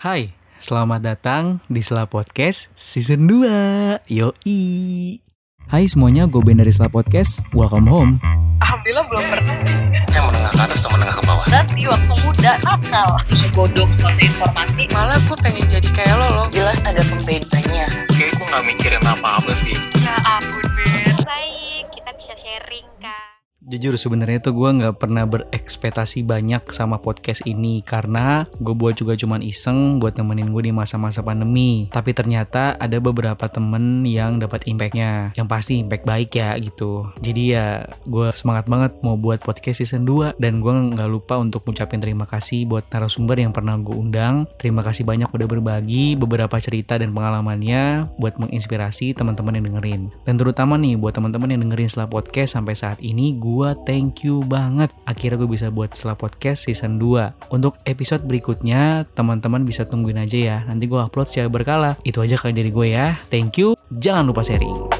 Hai, selamat datang di Sela Podcast Season 2 Yoi. Hai semuanya, gue Ben dari Sela Podcast. Welcome home. Alhamdulillah belum pernah. Yang menengah ke atas atau menengah ke bawah? Berarti waktu muda nakal. Godok suatu informasi. Malah gue pengen jadi kayak lo loh jelas ada pembedanya. Kayak gue nggak mikirin apa-apa sih. Ya ampun Ben. Baik, kita bisa sharing kan. Jujur sebenarnya tuh gue nggak pernah berekspektasi banyak sama podcast ini karena gue buat juga cuman iseng buat nemenin gue di masa-masa pandemi. Tapi ternyata ada beberapa temen yang dapat impactnya, yang pasti impact baik ya gitu. Jadi ya gue semangat banget mau buat podcast season 2 dan gue nggak lupa untuk ngucapin terima kasih buat narasumber yang pernah gue undang. Terima kasih banyak udah berbagi beberapa cerita dan pengalamannya buat menginspirasi teman-teman yang dengerin. Dan terutama nih buat teman-teman yang dengerin setelah podcast sampai saat ini, gue thank you banget. Akhirnya gue bisa buat setelah podcast season 2. Untuk episode berikutnya, teman-teman bisa tungguin aja ya. Nanti gue upload secara berkala. Itu aja kali dari gue ya. Thank you. Jangan lupa sharing.